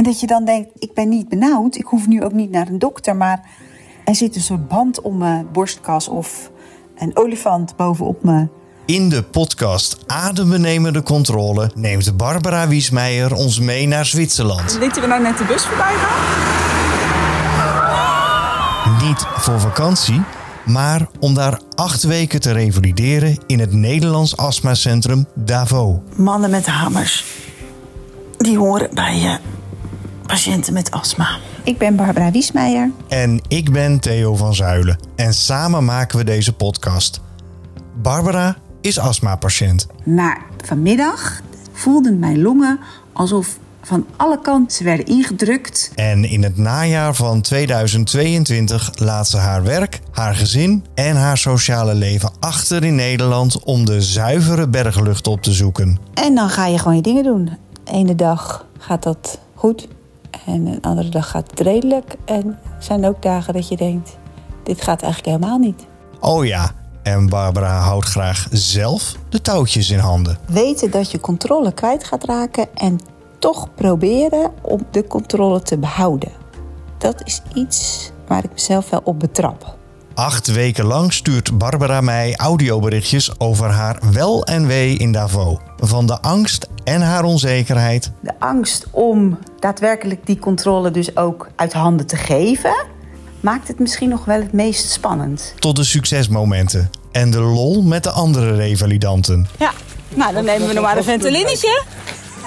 En dat je dan denkt, ik ben niet benauwd, ik hoef nu ook niet naar een dokter, maar er zit een soort band om mijn borstkas of een olifant bovenop me. In de podcast Adembenemende Controle neemt Barbara Wiesmeijer ons mee naar Zwitserland. Lieten we nou net de bus voorbij gaan? Niet voor vakantie, maar om daar acht weken te revalideren in het Nederlands astmacentrum Davo. Mannen met hamers, die horen bij uh, patiënten met astma. Ik ben Barbara Wiesmeijer. En ik ben Theo van Zuilen. En samen maken we deze podcast. Barbara is astmapatiënt. Maar vanmiddag voelden mijn longen alsof van alle kanten ze werden ingedrukt. En in het najaar van 2022 laat ze haar werk, haar gezin en haar sociale leven achter in Nederland om de zuivere berglucht op te zoeken. En dan ga je gewoon je dingen doen. De ene dag gaat dat goed en een andere dag gaat het redelijk. En er zijn ook dagen dat je denkt, dit gaat eigenlijk helemaal niet. Oh ja, en Barbara houdt graag zelf de touwtjes in handen. Weten dat je controle kwijt gaat raken en toch proberen om de controle te behouden. Dat is iets waar ik mezelf wel op betrap. Acht weken lang stuurt Barbara mij audioberichtjes over haar wel en wee in Davos. Van de angst en haar onzekerheid. De angst om daadwerkelijk die controle dus ook uit handen te geven, maakt het misschien nog wel het meest spannend. Tot de succesmomenten en de lol met de andere revalidanten. Ja, nou dan nemen we nog maar een ventolinnetje.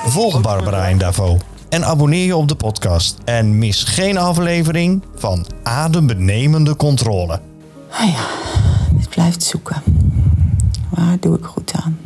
Volg Barbara in Davo en abonneer je op de podcast. En mis geen aflevering van Adembenemende Controle. Ah ja, dit blijft zoeken. Waar doe ik goed aan?